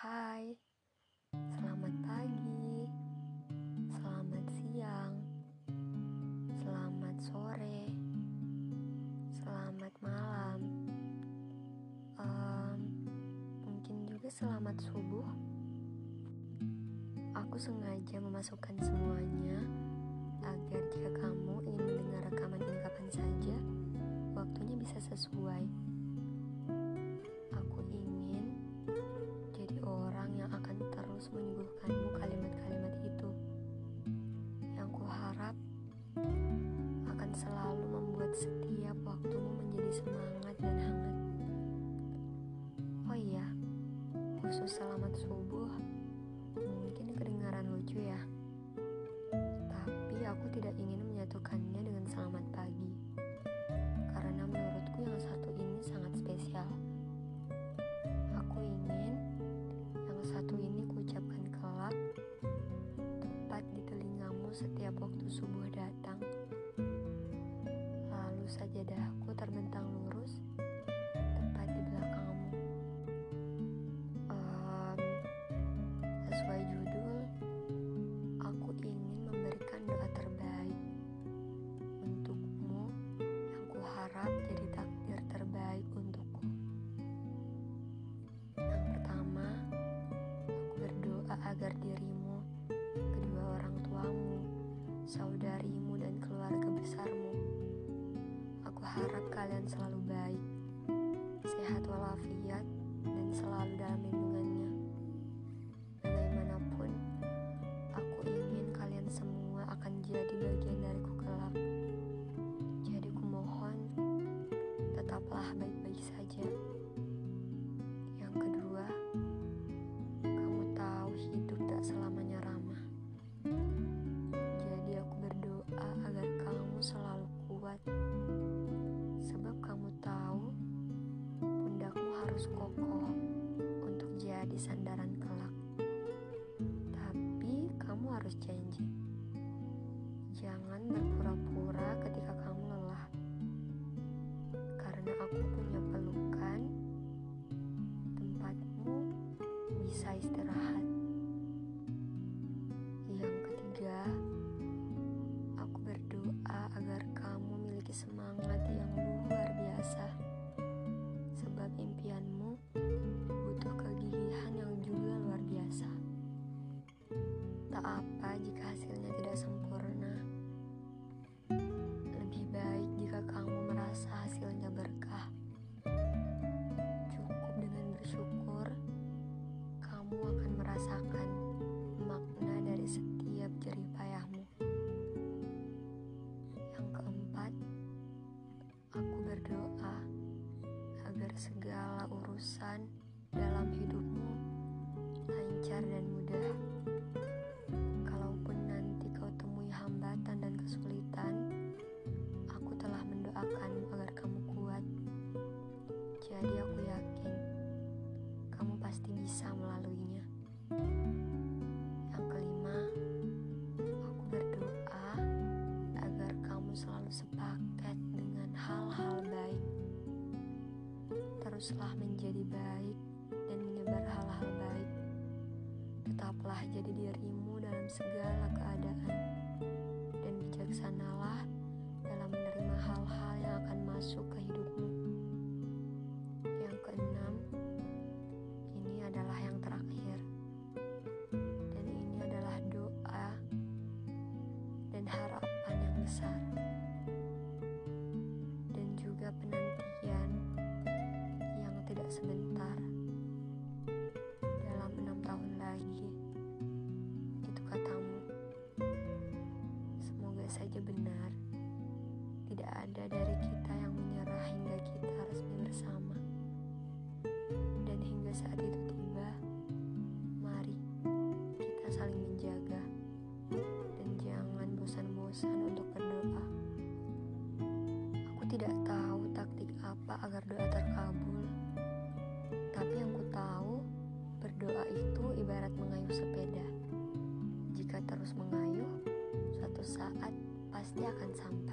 Hai, selamat pagi, selamat siang, selamat sore, selamat malam, um, mungkin juga selamat subuh. Aku sengaja memasukkan semuanya khusus selamat subuh, mungkin kedengaran lucu ya. Tapi aku tidak ingin menyatukannya dengan selamat pagi. Karena menurutku yang satu ini sangat spesial. Aku ingin yang satu ini kuucapkan kelak tepat di telingamu setiap waktu subuh datang. Lalu sajadahku kalian selalu baik, sehat walafiat, dan selalu dalam lindungannya. Harus kokoh untuk jadi sandaran kelak. Tapi kamu harus janji. Jangan berpura-pura ketika kamu lelah. Karena aku punya pelukan tempatmu bisa istirahat. Apa jika hasilnya tidak sempurna. Lebih baik jika kamu merasa hasilnya berkah. Cukup dengan bersyukur, kamu akan merasakan makna dari setiap jerih payahmu. Yang keempat, aku berdoa agar segala urusan sepaket dengan hal-hal baik. Teruslah menjadi baik dan menyebar hal-hal baik. Tetaplah jadi dirimu dalam segala keadaan dan bijaksanalah dalam menerima hal-hal yang akan masuk ke hidupmu. Ada dari kita yang menyerah hingga kita resmi bersama. Dan hingga saat itu tiba, mari kita saling menjaga dan jangan bosan-bosan untuk berdoa. Aku tidak tahu taktik apa agar doa terkabul, tapi yang ku tahu berdoa itu ibarat mengayuh sepeda. Jika terus mengayuh, suatu saat pasti akan sampai.